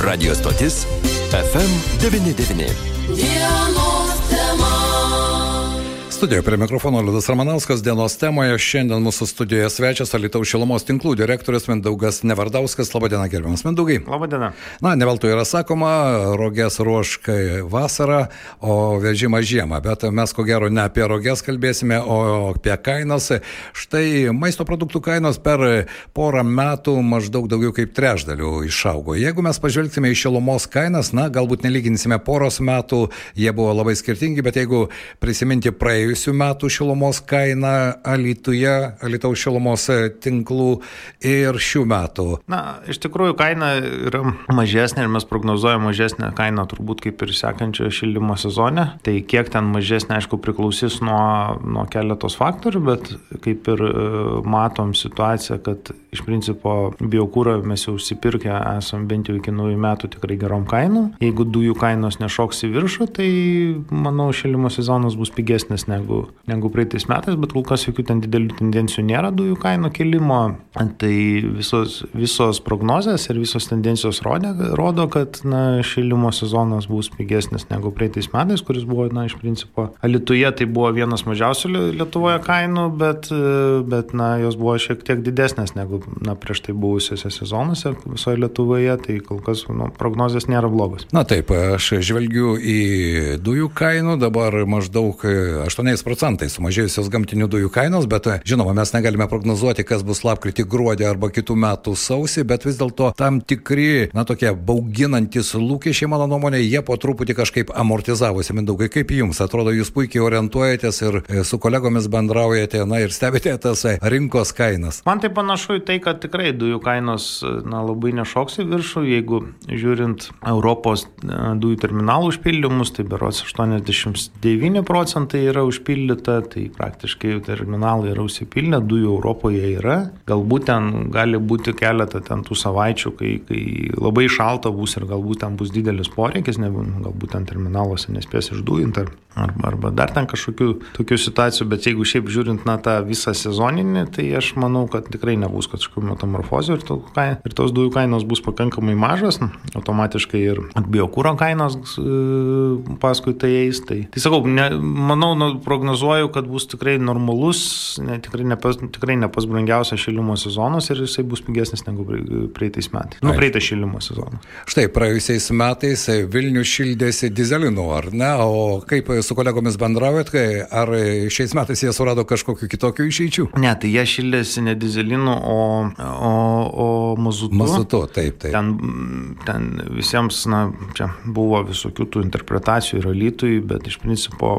Radio stotis FM99. Studijoje prie mikrofono Liudas Ramanauskas dienos temoje. Šiandien mūsų studijoje svečias Alitaus šilumos tinklų direktorius Mindaugas Nevardauskas. Labadiena, gerbiamas Mindaugai. Labadiena. Na, ne veltui yra sakoma, rogės ruoškai vasarą, o vežimą žiemą. Bet mes ko gero ne apie rogės kalbėsime, o apie kainas. Štai maisto produktų kainos per porą metų maždaug daugiau kaip trešdalių išaugo. Jeigu mes pažvelgsime į šilumos kainas, na, galbūt nelyginsime poros metų, jie buvo labai skirtingi, bet jeigu prisiminti praėjusią praėjusių metų šilumos kaina Alituje, Alitaus šilumos tinklų ir šių metų? Na, iš tikrųjų kaina yra mažesnė ir mes prognozuojame mažesnę kainą turbūt kaip ir sekančio šildymo sezone. Tai kiek ten mažesnė, aišku, priklausys nuo, nuo keletos faktorių, bet kaip ir e, matom situaciją, kad iš principo biokūrą mes jau užsipirkę esam bent jau iki naujų metų tikrai gerom kainom. Jeigu dujų kainos nešoks į viršų, tai manau šildymo sezonas bus pigesnis negu negu, negu praeitais metais, bet kol kas jokių ten didelių tendencijų nėra dujų kainų kelimo. Tai visos, visos prognozijas ir visos tendencijos rodė, rodo, kad na, šilimo sezonas bus pigesnis negu praeitais metais, kuris buvo, na, iš principo, Alituje tai buvo vienas mažiausių Lietuvoje kainų, bet, bet na, jos buvo šiek tiek didesnės negu na, prieš tai buvusiuose sezonuose visoje Lietuvoje, tai kol kas nu, prognozijas nėra blogos. Na taip, aš žvelgiu į dujų kainų, dabar maždaug 8 8 procentais sumažėjusios gamtinių dujų kainos, bet žinoma, mes negalime prognozuoti, kas bus lapkritį, gruodį arba kitų metų sausį, bet vis dėlto tam tikri, na tokie bauginantis lūkesčiai, mano nuomonė, jie po truputį kažkaip amortizavosi. Mindaugai, kaip jums atrodo, jūs puikiai orientuojatės ir e, su kolegomis bendraujate, na ir stebite tas e, rinkos kainas. Man tai panašu į tai, kad tikrai dujų kainos, na labai nešoks į viršų, jeigu žiūrint Europos e, dujų terminalų užpildymus, tai berots 89 procentai yra užpildyta, tai praktiškai terminalai yra užsipildę, dujų Europoje yra. Galbūt ten gali būti keletą ten tų savaičių, kai, kai labai šalta bus ir galbūt ten bus didelis poreikis, ne, galbūt ten terminaluose nespės išdujinti arba, arba dar ten kažkokių tokių situacijų, bet jeigu šiaip žiūrint na tą visą sezoninį, tai aš manau, kad tikrai nebus kažkokių metamorfozių ir, to, ir tos dujų kainos bus pakankamai mažas, automatiškai ir biokūro kainos e, paskui tai eis. Tai, tai sakau, ne, manau, nu, prognozuoju, kad bus tikrai normalus, ne, tikrai, ne pas, tikrai ne pas brangiausias šilimo sezonas ir jisai bus pigesnis negu praeitais metais. Nu, praeitas šilimo sezonas. Štai praėjusiais metais Vilnius šildėsi dizelinu, ar ne? O kaip su kolegomis bendraujat, ar šiais metais jie surado kažkokiu kitokiu išeičių? Ne, tai jie šildėsi ne dizelinu, o, o, o mazutu. Mazutu, taip, taip. Ten, ten visiems, na, čia buvo visokių tų interpretacijų ir alytui, bet iš principo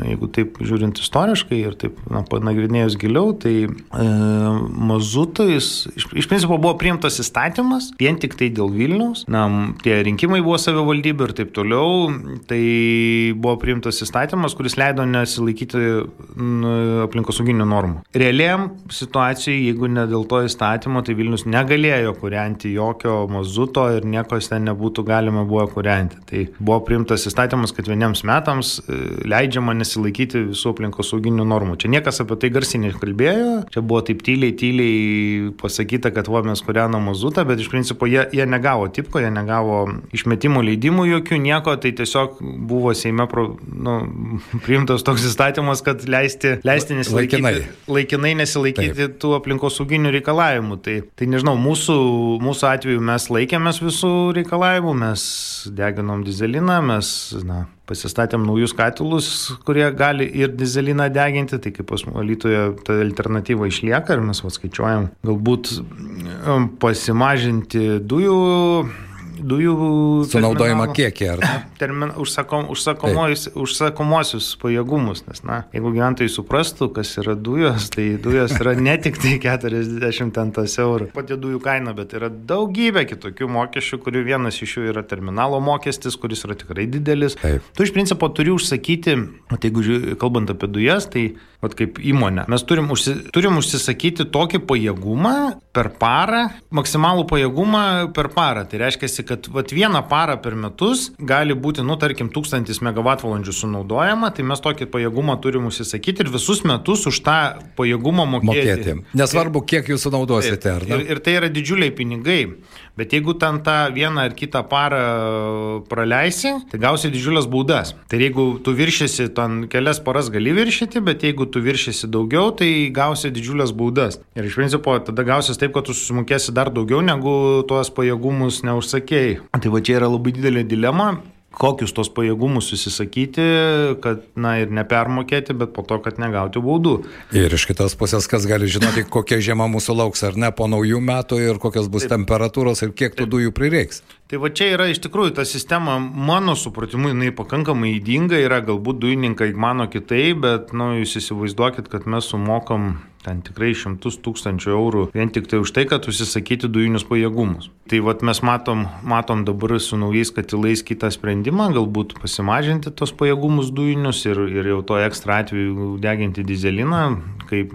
jeigu taip žiūrint istoriškai ir taip na, panagrinėjus giliau, tai e, mazutais iš, iš principo buvo priimtas įstatymas vien tik tai dėl Vilniaus. Na, tie rinkimai buvo savivaldybių ir taip toliau. Tai buvo priimtas įstatymas, kuris leido nesilaikyti aplinkosauginių normų. Realiam situacijai, jeigu ne dėl to įstatymo, tai Vilnius negalėjo kurianti jokio mazuto ir nieko ten nebūtų galima buvo kurianti. Tai buvo priimtas įstatymas, kad vieniems metams e, leidžiama nesilaikyti visų aplinkosauginių normų. Čia niekas apie tai garsiai nekalbėjo, čia buvo taip tyliai, tyliai pasakyta, kad va mes kūrenam mazutą, bet iš principo jie, jie negavo tipko, jie negavo išmetimų leidimų jokių, nieko, tai tiesiog buvo Seime pro, nu, priimtas toks įstatymas, kad leisti, leisti nesilaikyti, laikinai, laikinai nesilaikyti Taip. tų aplinkosauginių reikalavimų. Tai, tai nežinau, mūsų, mūsų atveju mes laikėmės visų reikalavimų, mes deginom dizeliną, mes na, pasistatėm naujus katilus, kurie gali ir dizeliną deginti, tai kaip pas Alytoje ta alternatyva išlieka ir mes atskaičiuojam galbūt um, pasimažinti dujų dujų sunaudojimą kiekį, ar ne? Termin, užsakom, užsakomosius pajėgumus, nes, na, jeigu gyventojai suprastų, kas yra dujos, tai dujos yra ne tik tai 40 eurų pati dujų kaina, bet yra daugybė kitokių mokesčių, kurių vienas iš jų yra terminalo mokestis, kuris yra tikrai didelis. Taip. Tu iš principo turi užsakyti, tai jeigu kalbant apie dujas, tai vat kaip įmonė, mes turim, užsi, turim užsisakyti tokį pajėgumą per parą, maksimalų pajėgumą per parą. Tai reiškia, kad vat, vieną parą per metus gali būti, nu, tarkim, 1000 MWh sunaudojama, tai mes tokį pajėgumą turim užsisakyti ir visus metus už tą pajėgumą mokėti. mokėti. Nesvarbu, kiek jūs sunaudosite, ne? Ir, ir tai yra didžiuliai pinigai. Bet jeigu ten tą vieną ar kitą parą praleisi, tai gausi didžiulės baudas. Tai jeigu tu viršysi, ten kelias paras gali viršyti, bet jeigu tu viršysi daugiau, tai gausi didžiulės baudas. Ir iš principo tada gausis taip, kad tu susimokėsi dar daugiau, negu tuos pajėgumus neužsakėjai. Tai va čia yra labai didelė dilema kokius tos pajėgumus susisakyti, kad, na, ir nepermokėti, bet po to, kad negauti baudų. Ir iš kitos pusės, kas gali žinoti, kokia žiema mūsų lauks ar ne po naujų metų ir kokios bus Taip. temperatūros ir kiek tų Taip. dujų prireiks. Tai va čia yra iš tikrųjų ta sistema, mano supratimu, jinai pakankamai įdinga, yra galbūt dujininkai mano kitaip, bet, nu, jūs įsivaizduokit, kad mes sumokam ten tikrai šimtus tūkstančių eurų vien tik tai už tai, kad užsisakyti dujinius pajėgumus. Tai vat mes matom, matom dabar su naujais katilais kitą sprendimą, galbūt pasimažinti tos pajėgumus dujinius ir, ir jau to ekstra atveju deginti dizeliną, kaip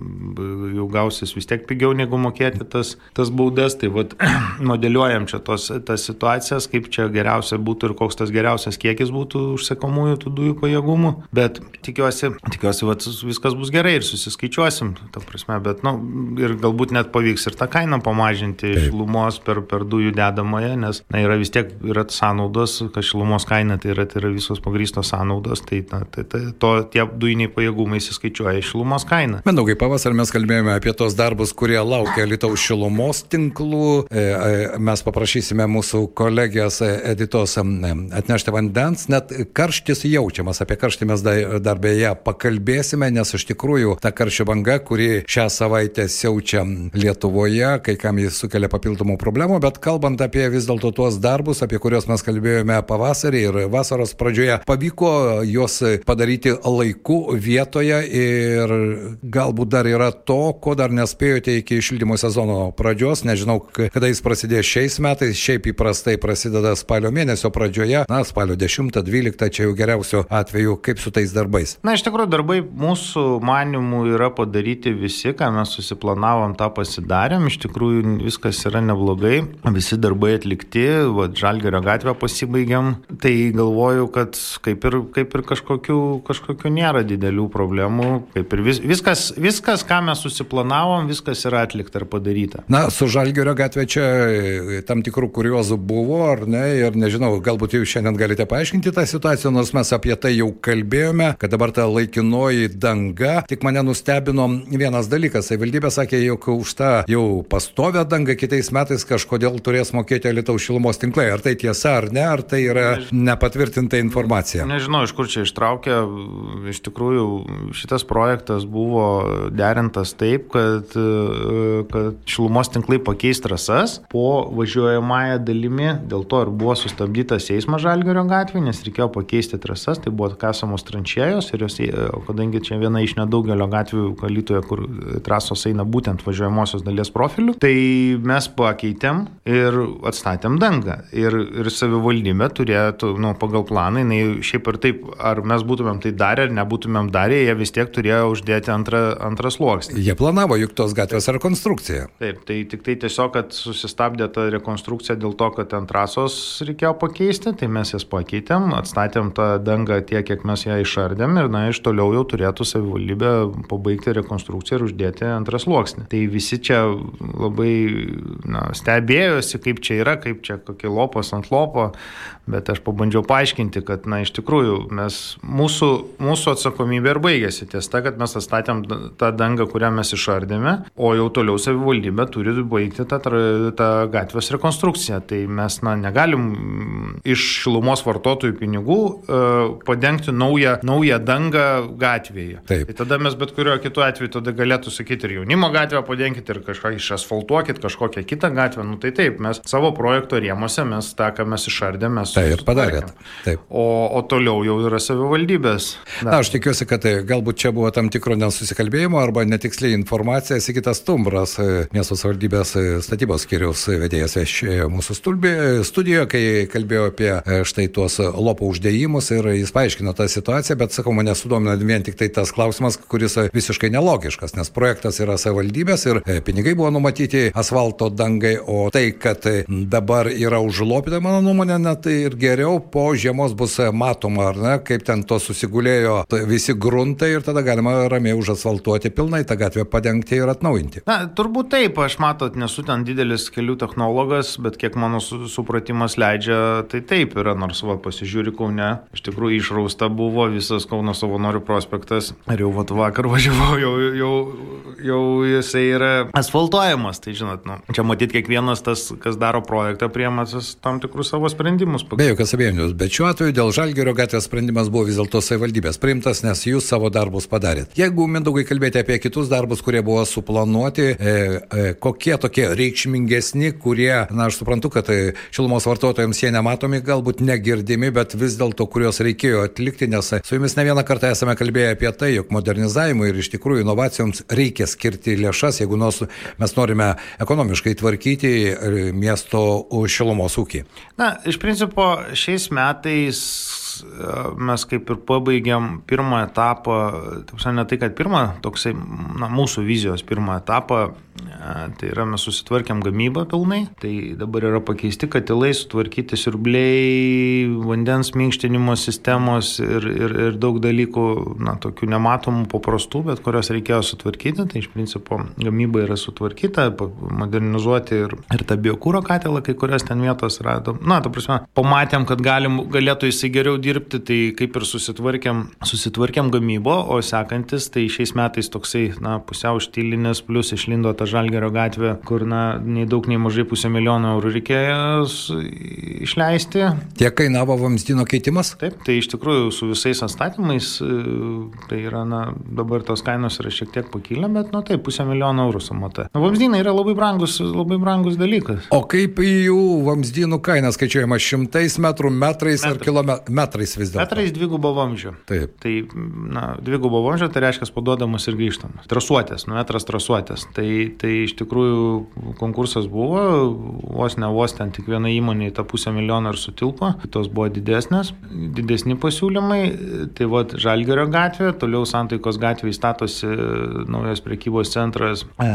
jau gausis vis tiek pigiau negu mokėti tas, tas baudas. Tai vat modeliuojam čia tos, tas situacijas, kaip čia geriausia būtų ir koks tas geriausias kiekis būtų užsakomųjų tų dujų pajėgumų. Bet tikiuosi, tikiuosi vat, viskas bus gerai ir susiskaičiuosim. Ta prasme, bet, nu, ir galbūt net pavyks ir tą kainą pamažinti Taip. šilumos per, per dujų dedamąją, nes, na, yra vis tiek, yra sąnaudos, kad šilumos kaina tai yra, tai yra visos pagrystos sąnaudos, tai, na, tai, tai to tie dujiniai pajėgumai įsiskaičiuoja šilumos kainą. Mindaugai, pavasarį mes kalbėjome apie tos darbus, kurie laukia Lietuvos šilumos tinklų. E, e, mes paprašysime mūsų kolegijos editos atnešti vandens, net karštis jaučiamas, apie karštį mes dar beje pakalbėsime, nes iš tikrųjų ta karščio banga, kuri šią savaitę siaučia Lietuvoje, kai kam jis sukelia papildomų problemų, bet kalbant apie vis dėlto tuos darbus, apie kuriuos mes kalbėjome pavasarį ir vasaros pradžioje, pavyko juos padaryti laiku vietoje ir galbūt dar yra to, ko dar nespėjote iki šildymo sezono pradžios, nežinau, kada jis prasidės šiais metais, šiaip įprastai prasideda spalio mėnesio pradžioje, na, spalio 10-12, čia jau geriausio atveju, kaip su tais darbais. Na, iš tikrųjų, darbai mūsų manimų yra padaryti visi, ką mes susiplanavom, tą pasidarėm. Iš tikrųjų viskas yra neblogai, visi darbai atlikti, Žalgerio gatvę pasibaigiam. Tai galvoju, kad kaip ir, kaip ir kažkokių, kažkokių nėra didelių problemų. Kaip ir vis, viskas, viskas, ką mes susiplanavom, viskas yra atlikta ir padaryta. Na, su Žalgerio gatvė čia e, tam tikrų kuriozų buvo, ar ne? Ir nežinau, galbūt jūs šiandien galite paaiškinti tą situaciją, nors mes apie tai jau kalbėjome, kad dabar ta laikinoji danga. Tik mane nustebino vienas dalykas. Savivaldybė sakė, jog už tą jau pastovę dangą kitais metais kažkodėl turės mokėti Lietuvos šilumos tinklai. Ar tai tiesa ar ne, ar tai yra nepatvirtinta informacija? Nežinau, iš kur čia ištraukė. Iš tikrųjų, šitas projektas buvo derintas taip, kad, kad šilumos tinklai pakeis trasas po važiuojamąją dalimi. Dėl to ir buvo sustabdytas eismas Žalgerio gatvė, nes reikėjo pakeisti trasas. Tai buvo kasamos tranšėjos ir jos, kadangi čia viena iš nedaugelio gatvių Kalytoje, kur trasos eina būtent važiuojamosios dalies profiliu, tai mes pakeitėm ir atstatėm dangą. Ir, ir savivaldybė turėtų, nu, pagal planą, jinai šiaip ir taip, ar mes būtumėm tai darę ar nebūtumėm darę, jie vis tiek turėjo uždėti antrą, antrą sluoksnį. Jie planavo juk tos gatvės rekonstrukciją. Taip, tai tik tai tiesiog, kad susistabdė ta rekonstrukcija dėl to, kad ant trasos reikėjo pakeisti, tai mes jas pakeitėm, atstatėm tą dangą tiek, kiek mes ją išardėm ir, na, iš toliau jau turėtų savivaldybė pabaigti rekonstrukciją ir uždėti antrą sluoksnį. Tai visi čia labai na, stebėjosi, kaip čia yra, kaip čia kokie lopas ant lopo, bet aš pabandžiau paaiškinti, kad, na, iš tikrųjų, mes, mūsų, mūsų atsakomybė ir baigėsi ties ta, kad mes atstatėm tą dangą, kurią mes išardėme, o jau toliau savivaldybė turi baigti tą, tą gatvės rekonstrukciją. Tai mes, na, negalim iš šilumos vartotojų pinigų uh, padengti naują, naują dangą gatvėje. Taip. Tai tada mes bet kuriuo kitu atveju tada galėtų sakyti ir jaunimo gatvę padenkit, ir kažką išasfaltuokit, kažkokią kitą gatvę, nu tai taip, taip, mes savo projekto rėmose, mes tą, ką mes išardėme, mes... Tai ir padarėt. Taip. O, o toliau jau yra savivaldybės. Na, Na aš tikiuosi, kad tai, galbūt čia buvo tam tikro nesusikalbėjimo arba netiksliai informacija. Sigitas Tumbras, miesto savivaldybės statybos skiriaus vedėjas viešėjo mūsų stulbė, studijoje, kai kalbėjo apie štai tuos lopo uždėjimus ir jis paaiškino tą situaciją, bet sakau, mane sudomina vien tik tai tas klausimas, kuris visiškai nelogiškas, nes projektas yra savivaldybės ir pinigai buvo numatyti asfalto dangai, o tai, kad dabar yra užlopyta, mano nuomonė, net tai ir geriau po žiemos bus matoma, ar ne, kaip ten to susigulėjo visi gruntai ir tada galima ramiai užasfaltuoti pilnai tą gatvę padengti ir atnaujinti. Na, turbūt taip, aš matot, nesu ten didelis kelių technologas, bet kiek mano supratimas leidžia, tai taip yra, nors va pasižiūri Kaune, iš tikrųjų išrausta buvo visas Kauno savanorių prospektas, ir jau vat, vakar važiavau, jau, jau, jau jisai yra asfaltuojamas, tai žinot, nu, čia matyt kiekvienas tas, kas daro projektą, priemasis tam tikrus savo sprendimus. Be jokios abejonės, bet šiuo atveju dėl Žalgerio gatvės sprendimas buvo vis dėlto savivaldybės priimtas, nes jūs savo darbus padarėt. Jeigu mindaugai kalbėti apie kitus darbus, kurie buvo suplanuoti, e, e, kokie tokie reikšmingesni, kurie, na, aš suprantu, kad e, šilumos vartotojams jie nematomi, galbūt negirdimi, bet vis dėlto kuriuos reikėjo atlikti, nes su jumis ne vieną kartą esame kalbėję apie tai, jog modernizavimui ir iš tikrųjų inovacijoms reikia skirti lėšas, jeigu nors mes norime ekonomiškai tvarkyti miesto šilumos ūkį. Na, iš principo šiais metais mes kaip ir pabaigėm pirmą etapą, taip sakant, ne tai, kad pirmą, toksai, na, mūsų vizijos pirmą etapą, tai yra mes susitvarkėm gamybą pilnai, tai dabar yra pakeisti katilai, sutvarkyti siurbliai, vandens minkštinimo sistemos ir, ir, ir daug dalykų, na, tokių nematomų, paprastų, bet kurios reikėjo sutvarkyti, tai iš principo gamyba yra sutvarkyta, modernizuoti ir, ir tą biokūro katilą, kai kurias ten vietos rado. Na, ta prasme, pamatėm, kad galim, galėtų jisai geriau dirbti, tai kaip ir susitvarkėm, susitvarkėm gamybą, o sekantis, tai šiais metais toksai, na, pusiau štilinės, plus išlindo ta Žalgerio gatvė, kur, na, nei daug, nei mažai pusę milijono eurų reikėjo išleisti. Tiek kainavo vamzdino keitimas? Taip, tai iš tikrųjų su visais atstatymais, tai yra, na, dabar tos kainos yra šiek tiek pakilę, bet, na, taip, pusę milijono eurų sumata. Na, vamzdynai yra labai brangus, labai brangus dalykas. O kaip jų vamzdynų kaina skaičiuojama šimtais metrų, metrais Metrai. ar kilometrais? metrais vis dėlto. Metrais dvigubo vamzdžio. Taip. Tai, na, dvigubo vamzdžio tai reiškia paduodamas ir grįžtamas. Trasuotės, nu, metras trasuotės. Tai, tai iš tikrųjų konkursas buvo, vos ne vos ten tik viena įmonė į tą pusę milijoną ir sutilpo, kitos buvo didesnės, didesni pasiūlymai. Tai va, Žalgerio gatvė, toliau Santaikos gatvė įstatosi naujas prekybos centras, e,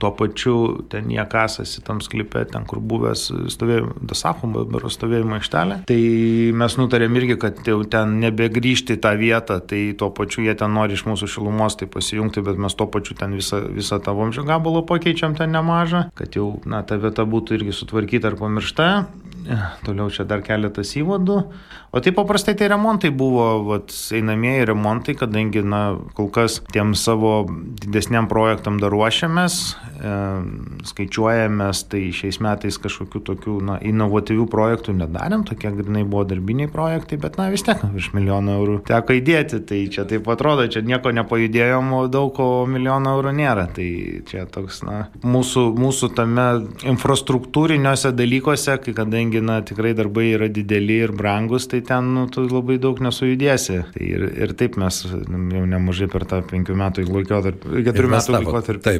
tuo pačiu ten jie kasasi tam sklype, ten kur buvęs stovėjimo, Dasachum, bero stovėjimo aikštelė. Tai mes nutarėm irgi, kad jau ten nebegrįžti į tą vietą, tai tuo pačiu jie ten nori iš mūsų šilumos tai pasijungti, bet mes tuo pačiu ten visą, visą tą vamzdžio gabalą pakeičiam ten nemažą, kad jau na, ta vieta būtų irgi sutvarkyta ar pamiršta. Toliau čia dar keletas įvadų. O tai paprastai tai remontai buvo, vat, einamieji remontai, kadangi, na, kol kas tiem savo didesniam projektam dar ruošiamės, e, skaičiuojamės, tai šiais metais kažkokių tokių, na, inovatyvių projektų nedarėm, tokie grinai buvo darbiniai projektai, bet, na, vis tiek virš milijono eurų teko įdėti, tai čia taip atrodo, čia nieko nepajudėjom, daug, o milijono eurų nėra. Tai čia toks, na, mūsų, mūsų tame infrastruktūriniuose dalykuose, kai kadangi, na, tikrai darbai yra dideli ir brangus, tai ten nu, tu labai daug nesujudėsi. Tai ir, ir taip mes nu, jau nemažai per tą penkių metų laikotarpį, keturių metų laikotarpį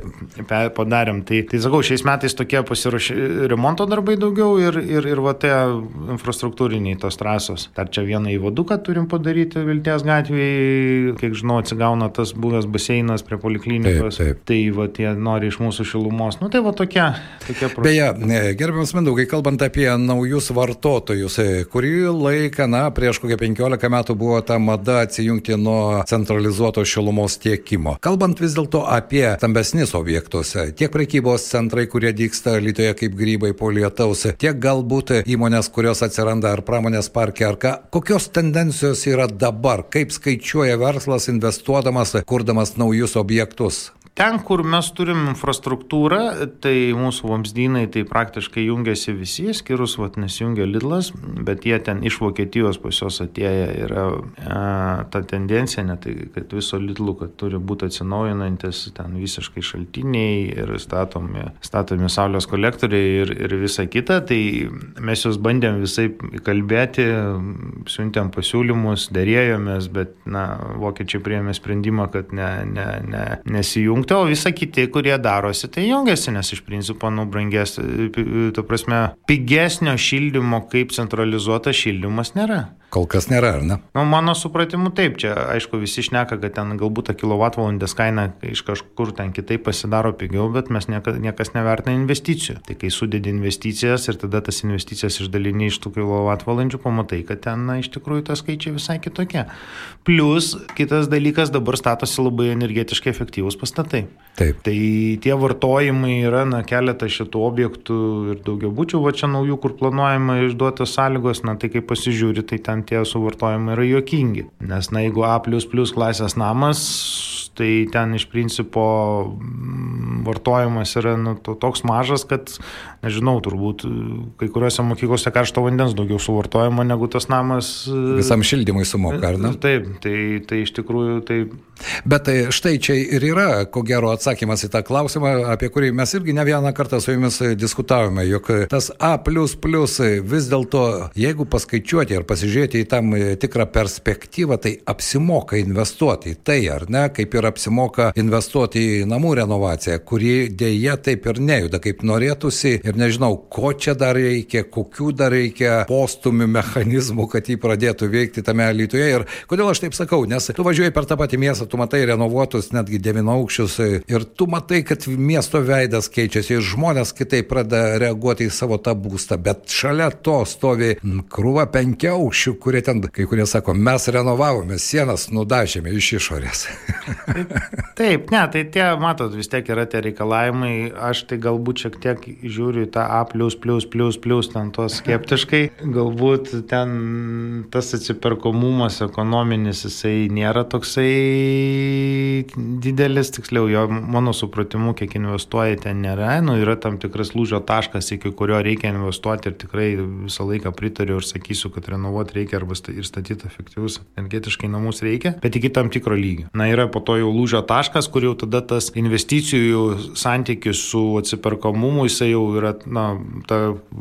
padarėm. Tai, tai sakau, šiais metais tokie pasiruošė remonto darbai daugiau ir, ir, ir va tie infrastruktūriniai tos trasos. Dar čia vieną įvaduką turim padaryti Vilties gatvėje, kiek žinau, atsigauna tas buvęs baseinas prie poliklinikos. Taip, taip. Tai va tie nori iš mūsų šilumos. Nu tai va tokie. tokie Beje, gerbiamas Mindaugai, kalbant apie naujus vartotojus, kurį laiką, na, prieš kokią 15 metų buvo ta mada atsijungti nuo centralizuoto šilumos tiekimo. Kalbant vis dėlto apie stambesnis objektus, tiek prekybos centrai, kurie dyksta Lietuvoje kaip grybai po lietaus, tiek galbūt įmonės, kurios atsiranda ar pramonės parke, ar ką, kokios tendencijos yra dabar, kaip skaičiuoja verslas investuodamas, kurdamas naujus objektus ten, kur mes turim infrastruktūrą, tai mūsų vamzdynai tai praktiškai jungiasi visi, skirus, vat, nesijungia Lidlas, bet jie ten iš Vokietijos pas juos atėję yra e, ta tendencija, ne tai, kad viso Lidlų, kad turi būti atsinaujinantis ten visiškai šaltiniai ir statomi, statomi saulės kolektoriai ir, ir visa kita, tai mes juos bandėm visai kalbėti, siuntėm pasiūlymus, dėrėjomės, bet, na, vokiečiai priėmė sprendimą, kad ne, ne, ne, nesijungti įjungti, o visa kiti, kurie darosi, tai jungiasi, nes iš principo, nu, brangės, tu prasme, pigesnio šildymo kaip centralizuotas šildymas nėra. Kol kas nėra, ar ne? Nu, mano supratimu taip, čia aišku visi šneka, kad ten galbūt ta kilovatvalandės kaina iš kažkur ten kitaip pasidaro pigiau, bet mes niekas, niekas nevertina investicijų. Tai kai sudėdi investicijas ir tada tas investicijas išdalini iš tų kilovatvalandžių, pamatai, kad ten na, iš tikrųjų tas skaičiai visai kitokie. Plus, kitas dalykas, dabar statosi labai energetiškai efektyvūs pastatai. Taip. Tai tie vartojimai yra, na, keletą šitų objektų ir daugiabučių, va čia naujų, kur planuojama išduotas sąlygos, na, tai kai pasižiūri, tai ten tie suvartojimai yra juokingi. Nes, na, jeigu A klasės namas, tai ten iš principo mm, vartojimas yra nu, to, toks mažas, kad, nežinau, turbūt kai kuriuose mokyklose karšto vandens daugiau suvartojama negu tas namas. E, Visam šildymui sumoka, ar ne? Taip, tai, tai iš tikrųjų tai. Bet tai štai čia ir yra, ko gero, atsakymas į tą klausimą, apie kurį mes irgi ne vieną kartą su jumis diskutavome, jog tas A vis dėlto, jeigu paskaičiuoti ir pasižiūrėti į tam tikrą perspektyvą, tai apsimoka investuoti į tai, ar ne, kaip ir apsimoka investuoti į namų renovaciją, kuri dėja taip ir nejuda, kaip norėtųsi. Ir nežinau, ko čia dar reikia, kokių dar reikia postumių mechanizmų, kad jį pradėtų veikti tame lytuje. Ir kodėl aš taip sakau, nes tu važiuoji per tą patį miestą, tu matai renovuotus netgi devynaukščius ir tu matai, kad miesto veidas keičiasi ir žmonės kitaip pradeda reaguoti į savo tą būstą, bet šalia to stovi krūva penkiaukščių, kurie ten, kai kurie sako, mes renovavome sienas, nudažėme iš išorės. Taip, ne, tai tie, matot, vis tiek yra tie reikalavimai, aš tai galbūt šiek tiek žiūriu į tą A, ten tos skeptiškai, galbūt ten tas atsiperkomumas ekonominis, jisai nėra toksai didelis, tiksliau, jo mano supratimu, kiek investuoja ten nėra, nu, yra tam tikras lūžio taškas, iki kurio reikia investuoti ir tikrai visą laiką pritariu ir sakysiu, kad renovuoti reikia arba ir statyti efektyvus energetiškai namus reikia, bet iki tam tikro lygio. Na, yra po to jau lūžio taškas, kur jau tada tas investicijų santykis su atsiperkamumu, jisai jau yra, na, ta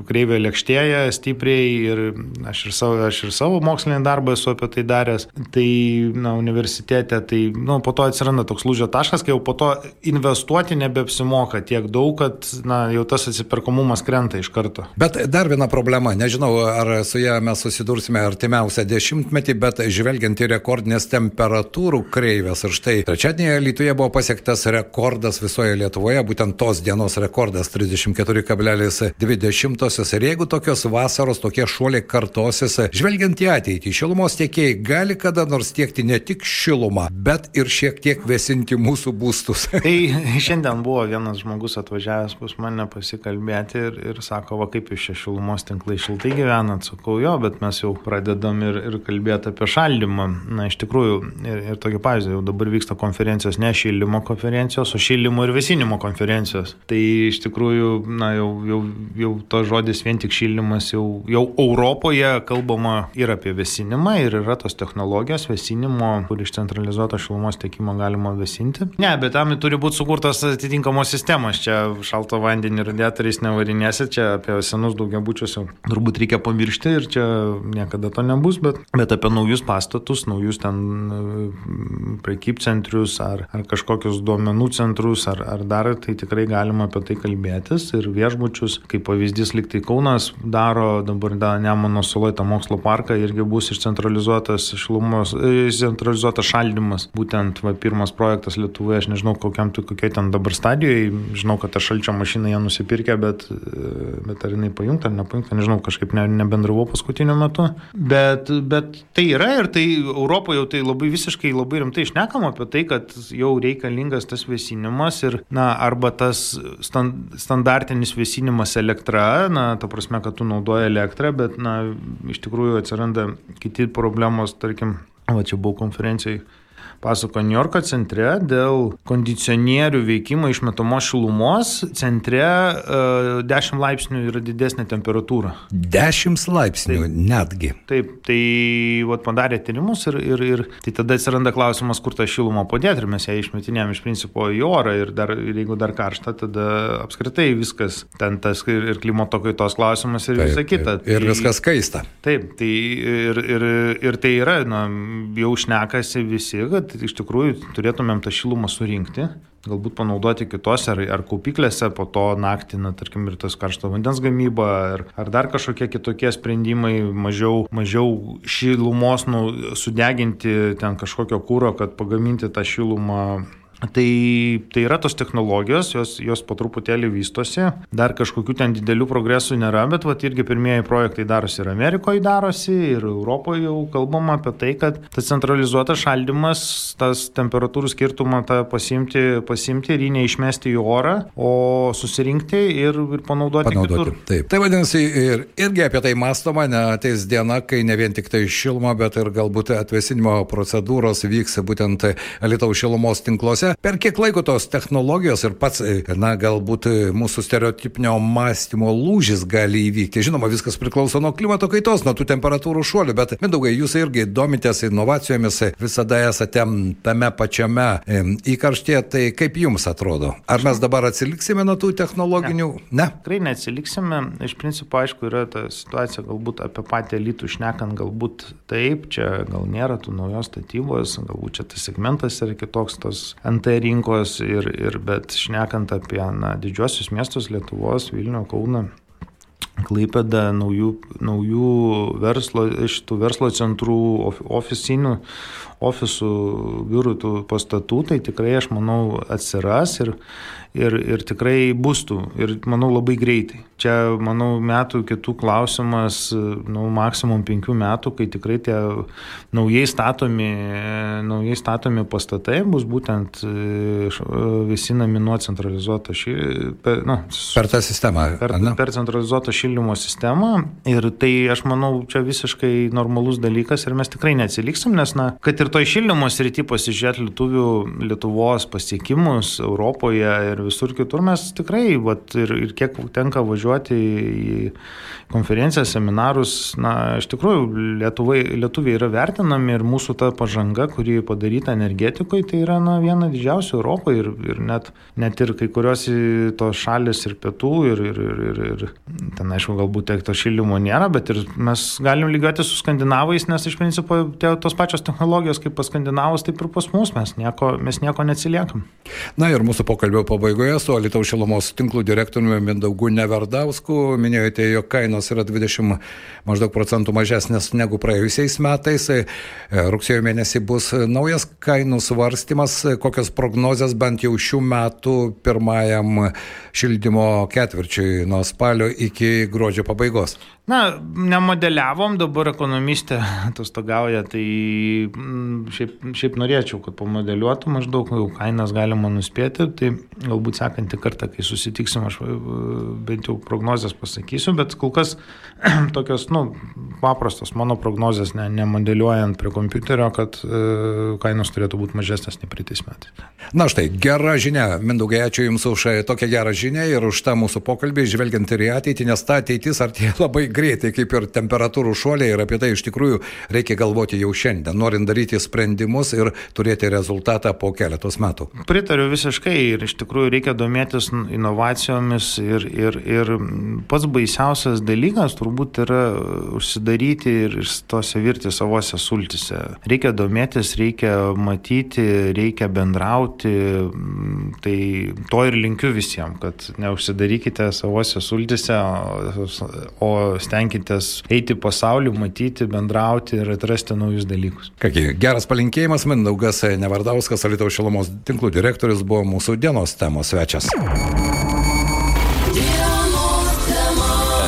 kreivė lėkštėja stipriai ir aš ir savo, aš ir savo mokslinį darbą esu apie tai daręs. Tai, na, universitete, tai, na, po to atsiranda toks lūžio taškas, kai jau po to investuoti nebeapsimoka tiek daug, kad, na, jau tas atsiperkamumas krenta iš karto. Bet dar viena problema, nežinau, ar su ją mes susidursime artimiausią dešimtmetį, bet žvelgiant į rekordinės temperatūrų kreivės ir štai trečiadienį Lietuvoje buvo pasiektas rekordas visoje Lietuvoje, būtent tos dienos rekordas 34,20 ir jeigu tokios vasaros, tokie šuoliai kartosis, žvelgiant į ateitį, šilumos tiekėjai gali kada nors tiekti ne tik šilumą, bet ir šiek tiek vėsinti mūsų būstus. tai šiandien buvo vienas žmogus atvažiavęs pas mane pasikalbėti ir, ir sako, va kaip iš šilumos tinklai šiltai gyvenat, sakau jo, bet mes jau pradedam ir, ir kalbėti apie šaldymą. Na, iš tikrųjų, ir, ir tokį pavyzdį, jau dabar vyksta konferencijos, ne šildymo konferencijos, o šildymo ir vėsinimo konferencijos. Tai iš tikrųjų, na, jau, jau, jau to žodis vien tik šildymas, jau, jau Europoje kalbama ir apie vėsinimą, ir yra tos technologijos vėsinimo, kur iš centralizuoto šilumos tiekimo galima vėsinti. Ne, bet tam turi būti sukurtas atitinkamos sistemos. Čia šalto vandenį radiatoriais nevarinėsi, čia apie senus daugiabučius jau turbūt reikia pamiršti ir čia niekada to nebus, bet, bet apie naujus pastatus, naujus ten prekybcentrius ar, ar kažkokius duomenų centrus ar, ar dar, tai tikrai galima apie tai kalbėtis. Ir viešbučius, kaip pavyzdys, liktai Kaunas daro dabar da, Nemono sulaitą mokslo parką, irgi bus išcentralizuotas šilumos, e, centralizuotas šaldymas. Būtent va, pirmas projektas Lietuvoje, aš nežinau, kokiam, kokiai ten dabar stadijoje, žinau, kad tą šalčio mašiną jie nusipirkė, bet, e, bet ar jinai pajungta ar nepajungta, nežinau, kažkaip ne, nebendravau paskutiniu metu. Bet, bet tai yra ir tai Europoje jau tai labai visiškai labai rimtai išnekama apie tai, kad jau reikalingas tas vėsinimas ir, na, arba tas standartinis vėsinimas elektra, na, ta prasme, kad tu naudoji elektrą, bet, na, iš tikrųjų atsiranda kiti problemos, tarkim, va čia buvau konferencijai pasako New Yorko centre dėl kondicionierių veikimo išmetamos šilumos centre uh, 10 laipsnių yra didesnė temperatūra. 10 laipsnių taip, netgi. Taip, tai vat, padarė tyrimus ir, ir, ir tai tada atsiranda klausimas, kur tą šilumą padėti ir mes ją išmetinėm iš principo į orą ir, dar, ir jeigu dar karšta, tada apskritai viskas, ten tas ir, ir klimato kaitos klausimas ir taip, visa kita. Ir, ir tai, viskas kaista. Taip, tai ir, ir, ir tai yra, na, jau šnekasi visi, kad iš tikrųjų turėtumėm tą šilumą surinkti, galbūt panaudoti kitose ar, ar kaupyklėse, po to naktį, na, tarkim, ir tas karšto vandens gamyba, ar, ar dar kažkokie kitokie sprendimai, mažiau, mažiau šilumos nu, sudeginti ten kažkokio kūro, kad pagaminti tą šilumą Tai, tai yra tos technologijos, jos, jos po truputėlį vystosi, dar kažkokių ten didelių progresų nėra, bet vat, irgi pirmieji projektai darosi ir Amerikoje darosi, ir Europoje jau kalbama apie tai, kad tas centralizuotas šaldymas, tas temperatūrų skirtumą tą pasimti, pasimti ir jį neišmesti į orą, o susirinkti ir, ir panaudoti. panaudoti. Kitur. Taip. Tai vadinasi, ir, irgi apie tai mąstoma, ne ateis diena, kai ne vien tik tai šiluma, bet ir galbūt atvesinimo procedūros vyks būtent Lietuvos šilumos tinkluose Per kiek laiko tos technologijos ir pats, na, galbūt mūsų stereotipinio mąstymo lūžis gali įvykti. Žinoma, viskas priklauso nuo klimato kaitos, nuo tų temperatūrų šuolių, bet mindaugai, jūs irgi domitės inovacijomis, visada esate tame pačiame įkarštėje, tai kaip jums atrodo? Ar mes dabar atsiliksime nuo tų technologinių? Ne. ne? Tikrai neatsiliksime. Iš principo, aišku, yra ta situacija galbūt apie patį elitų šnekant, galbūt taip, čia gal nėra tų naujos statybos, galbūt čia tas segmentas yra kitoks, tos NT rinkos, ir, ir, bet šnekant apie na, didžiosius miestus Lietuvos, Vilnių, Kauną, Klaipėda, naujų, naujų verslo, šitų verslo centrų, ofisinių, ofisų, biurų tų pastatų, tai tikrai aš manau atsiras ir, ir, ir tikrai bus tų. Ir manau labai greitai. Čia, manau, metų kitų klausimas, nu, maksimum penkių metų, kai tikrai tie naujai statomi, naujai statomi pastatai bus būtent e, visi nami nuo centralizuoto šildymo. Per, nu, per tą sistemą. Per, per centralizuoto šildymo sistemą. Ir tai, aš manau, čia visiškai normalus dalykas ir mes tikrai neatsiliksim, nes, na, kad ir toj šildymo srity pasižiūrėti lietuvių, Lietuvos pasiekimus Europoje ir visur kitur mes tikrai, vat, ir, ir kiek tenka važiuoti į konferencijas, seminarus, na, iš tikrųjų, Lietuvai, lietuviai yra vertinami ir mūsų ta pažanga, kuri padaryta energetikoje, tai yra, na, viena didžiausių Europoje ir, ir net, net ir kai kurios tos šalis ir pietų ir, ir, ir, ir, ir ten, aišku, galbūt tiek to šildymo nėra, bet ir mes galim lygiuoti su skandinavais, nes iš principo tie, tos pačios technologijos kaip pas skandinavus, taip ir pas mus mes nieko, mes nieko neatsiliekam. Na ir mūsų pokalbio pabaigoje su Alitaus šilumos tinklų direktoriumi Mindaugu Neverdausku minėjote, jog kainos yra 20 maždaug procentų mažesnės negu praėjusiais metais. E, rugsėjo mėnesį bus naujas kainų svarstymas, kokios prognozijas bent jau šių metų pirmajam šildymo ketvirčiui nuo spalio iki gruodžio pabaigos. Na, nemodeliavom, dabar ekonomistė atostogauja, tai mm, šiaip, šiaip norėčiau, kad pamodeliuotų maždaug, jau kainas galima nuspėti, tai galbūt sekantį kartą, kai susitiksim, aš e, bent jau prognozes pasakysiu, bet kol kas tokios, nu, paprastos mano prognozes, ne, nemodeliuojant prie kompiuterio, kad e, kainos turėtų būti mažesnės nei praeitais metais. Na štai, gera žinia, Mindaugai, ačiū Jums už e, tokią gerą žinią ir už tą mūsų pokalbį, žvelgiant ir į ateitį, nes ta ateitis artėja labai greitai kaip ir temperatūrų šuoliai ir apie tai iš tikrųjų reikia galvoti jau šiandien, norint daryti sprendimus ir turėti rezultatą po keletos metų. Pritariu visiškai ir iš tikrųjų reikia domėtis inovacijomis ir, ir, ir pats baisiausias dalykas turbūt yra užsidaryti ir tose virti savose sultise. Reikia domėtis, reikia matyti, reikia bendrauti, tai to ir linkiu visiems, kad neužsidarykite savose sultise, o stenkitės eiti pasaulį, matyti, bendrauti ir atrasti naujus dalykus. Kągi, geras palinkėjimas, Mindaugas Nevardauskas, Alitaus šilumos tinklų direktorius, buvo mūsų dienos temos svečias.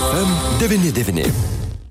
FM 99.